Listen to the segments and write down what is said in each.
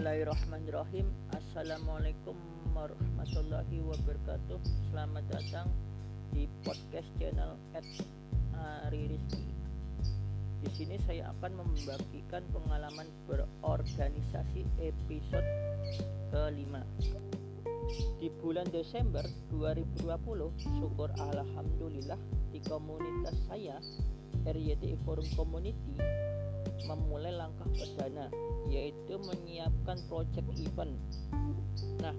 Bismillahirrahmanirrahim. Assalamualaikum warahmatullahi wabarakatuh. Selamat datang di podcast channel at Ari Rizky Di sini saya akan membagikan pengalaman berorganisasi episode kelima. Di bulan Desember 2020 Syukur Alhamdulillah di komunitas saya RYD Forum Community memulai langkah perdana yaitu menyiapkan project event. Nah,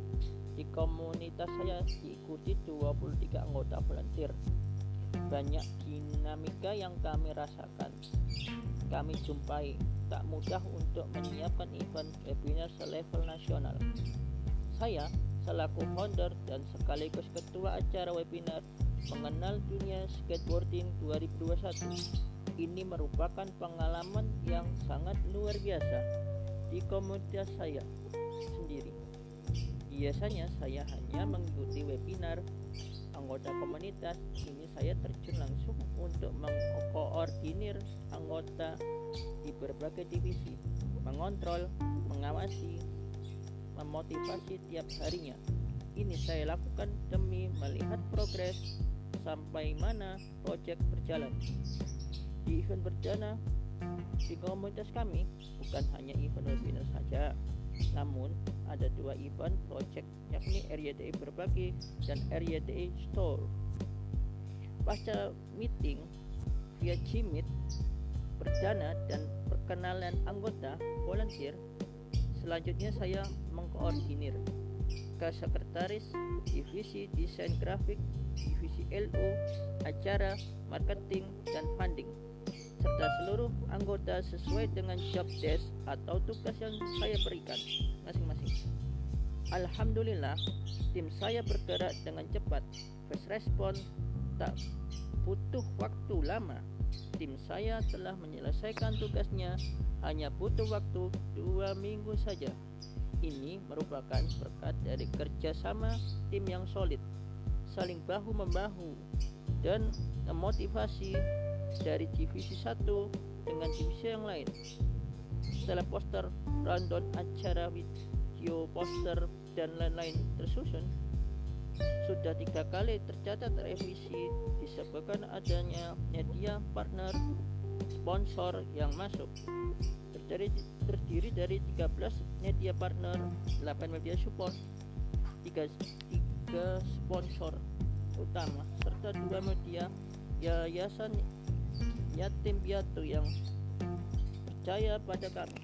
di komunitas saya diikuti 23 anggota volunteer. Banyak dinamika yang kami rasakan. Kami jumpai tak mudah untuk menyiapkan event webinar selevel nasional. Saya selaku founder dan sekaligus ketua acara webinar mengenal dunia skateboarding 2021 ini merupakan pengalaman yang sangat luar biasa di komunitas saya sendiri. Biasanya saya hanya mengikuti webinar anggota komunitas. Ini saya terjun langsung untuk mengkoordinir anggota di berbagai divisi, mengontrol, mengawasi, memotivasi tiap harinya. Ini saya lakukan demi melihat progres sampai mana proyek berjalan di event perdana di komunitas kami bukan hanya event webinar saja namun ada dua event project yakni RYDE berbagi dan RYDE store. Pasca meeting via Gmeet perdana dan perkenalan anggota volunteer selanjutnya saya mengkoordinir ke sekretaris divisi desain grafik divisi LO acara marketing dan funding serta seluruh anggota sesuai dengan job desk atau tugas yang saya berikan masing-masing. Alhamdulillah, tim saya bergerak dengan cepat, fast respon, tak butuh waktu lama. Tim saya telah menyelesaikan tugasnya hanya butuh waktu dua minggu saja. Ini merupakan berkat dari kerjasama tim yang solid, saling bahu membahu, dan memotivasi dari divisi satu dengan divisi yang lain. Setelah poster, rundown acara video poster dan lain-lain tersusun, sudah tiga kali tercatat revisi disebabkan adanya media partner sponsor yang masuk terdiri, terdiri dari 13 media partner 8 media support 3, 3 sponsor utama serta dua media yayasan yatim piatu yang percaya pada kami.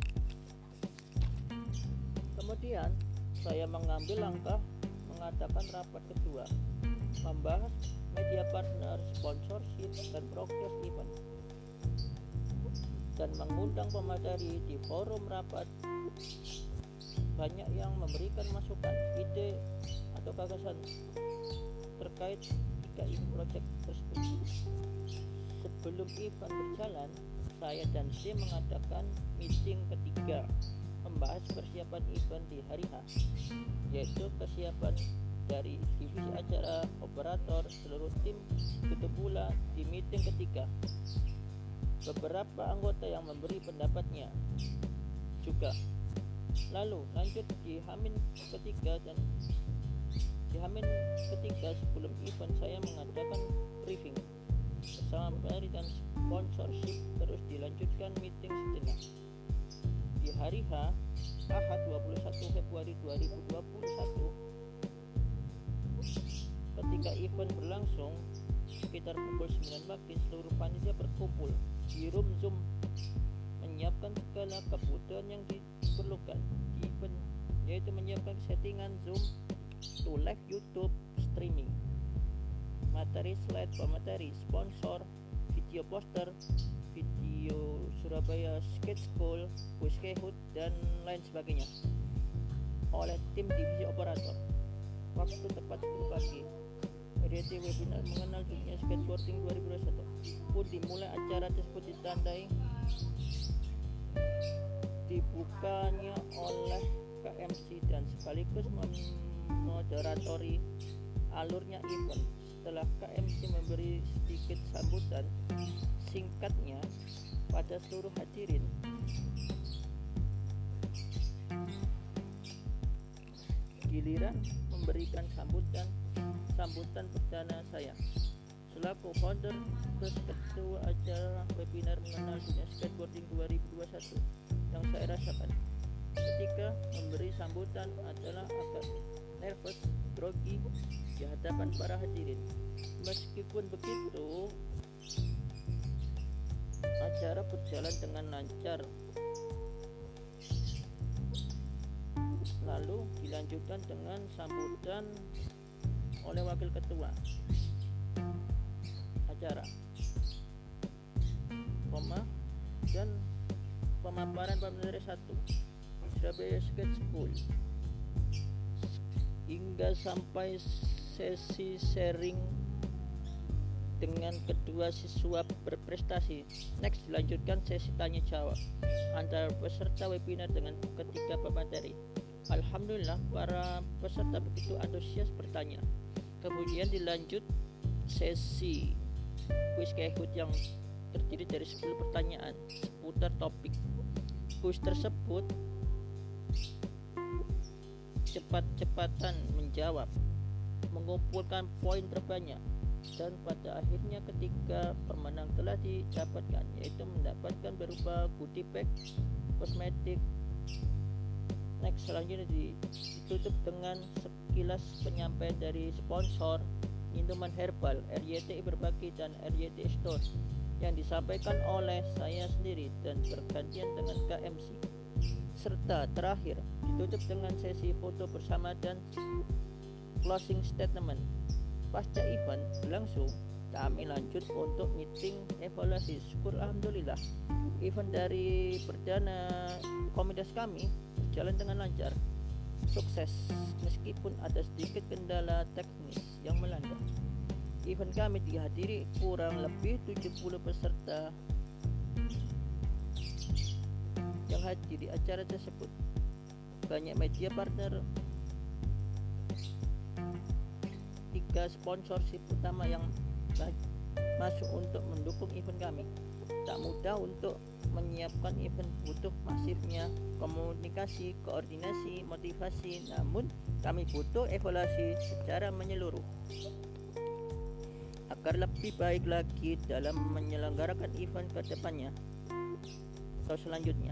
Kemudian saya mengambil langkah mengadakan rapat kedua, membahas media partner, sponsorship, dan progres event dan mengundang pemateri di forum rapat banyak yang memberikan masukan, ide atau gagasan terkait tiga project tersebut. Sebelum event berjalan, saya dan tim mengadakan meeting ketiga membahas persiapan event di hari H, yaitu kesiapan dari divisi acara operator seluruh tim itu pula di meeting ketiga. Beberapa anggota yang memberi pendapatnya juga. Lalu lanjut di Hamin ketiga dan di Hamin ketiga sebelum event saya mengadakan briefing bersama pemateri dan sponsorship terus dilanjutkan meeting sejenak. Di hari H, Ahad 21 Februari 2021, ketika event berlangsung, sekitar pukul 9 pagi seluruh panitia berkumpul di room Zoom menyiapkan segala kebutuhan yang diperlukan di event yaitu menyiapkan settingan Zoom to live YouTube streaming materi slide pemateri sponsor video poster video Surabaya Skate School Buskehut dan lain sebagainya. Oleh tim divisi operator. Waktu tepat 10 pagi. RT webinar mengenal dunia skateboarding 2021 pun dimulai acara tersebut ditandai dibukanya oleh KMC dan sekaligus memoderatori alurnya event setelah KMC memberi sedikit sambutan singkatnya pada seluruh hadirin. Giliran memberikan sambutan sambutan perdana saya. Selaku founder plus ketua acara webinar mengenal dunia skateboarding 2021 yang saya rasakan ketika memberi sambutan adalah agak nervous, grogi di hadapan para hadirin. Meskipun begitu, acara berjalan dengan lancar. Lalu dilanjutkan dengan sambutan oleh wakil ketua acara, koma dan pemaparan pemateri satu Surabaya Skate School hingga sampai sesi sharing dengan kedua siswa berprestasi. Next dilanjutkan sesi tanya jawab antara peserta webinar dengan ketiga pemateri. Alhamdulillah para peserta begitu antusias bertanya. Kemudian dilanjut sesi kuis kehut yang terdiri dari 10 pertanyaan seputar topik. Kuis tersebut cepat-cepatan menjawab, mengumpulkan poin terbanyak, dan pada akhirnya ketika pemenang telah didapatkan yaitu mendapatkan berupa goodie bag, kosmetik. Next selanjutnya ditutup dengan sekilas penyampaian dari sponsor minuman herbal RYT Berbagi dan RYT Store yang disampaikan oleh saya sendiri dan bergantian dengan KMC serta terakhir ditutup dengan sesi foto bersama dan closing statement. Pasca event berlangsung, kami lanjut untuk meeting evaluasi. Syukur Alhamdulillah, event dari perdana komunitas kami berjalan dengan lancar, sukses meskipun ada sedikit kendala teknis yang melanda. Event kami dihadiri kurang lebih 70 peserta yang hadir di acara tersebut. Banyak media partner tiga sponsorship utama yang masuk untuk mendukung event kami. Tak mudah untuk menyiapkan event butuh masifnya komunikasi, koordinasi, motivasi. Namun kami butuh evaluasi secara menyeluruh agar lebih baik lagi dalam menyelenggarakan event ke depannya atau selanjutnya.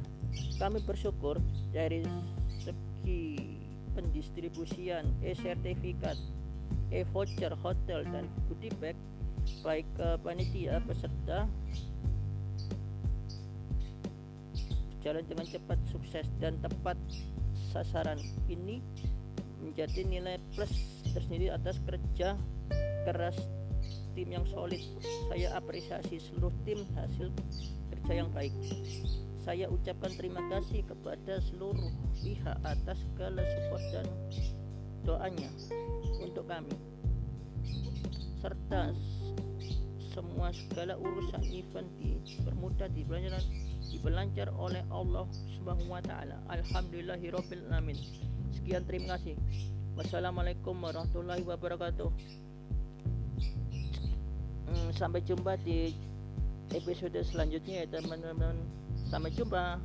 Kami bersyukur dari segi pendistribusian e-sertifikat, e-voucher hotel dan goodie bag baik ke panitia peserta berjalan dengan cepat, sukses dan tepat sasaran. Ini menjadi nilai plus tersendiri atas kerja keras tim yang solid. Saya apresiasi seluruh tim hasil kerja yang baik. Saya ucapkan terima kasih kepada seluruh pihak atas segala support dan doanya untuk kami serta semua segala urusan event dipermudah dibelanjar dibelancar oleh Allah Subhanahu wa taala. Alhamdulillahirabbil alamin. Sekian terima kasih. Wassalamualaikum warahmatullahi wabarakatuh. Hmm, sampai jumpa di episode selanjutnya ya teman-teman. Sampai jumpa.